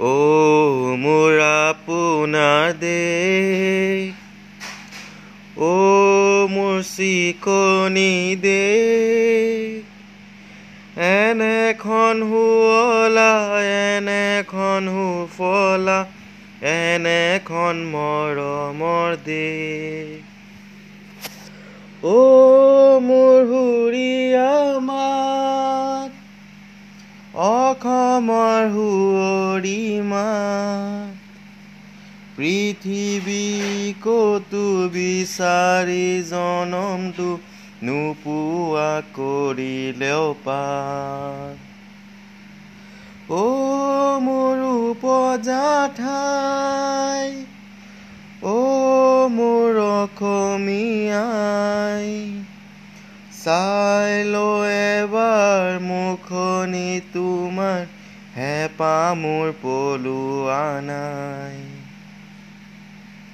ও মোরা পুনাদের ও মোৰ চিকনি দে এনেখন সুৱলা এনেখন সুফলা এনেখন মৰমৰ দে। অ' মোৰ অসমৰ সুঁৱৰি মাত পৃথিৱী ক'তো বিচাৰি জনমটো নোপোৱা কৰিলেও পাৰ। অ' মোৰ উপজা ঠাই। অ' মোৰ অসমীয়াই। চাই ল এবাৰ মুখনি তোমাৰ হেঁপাহ মোৰ পলোৱা নাই।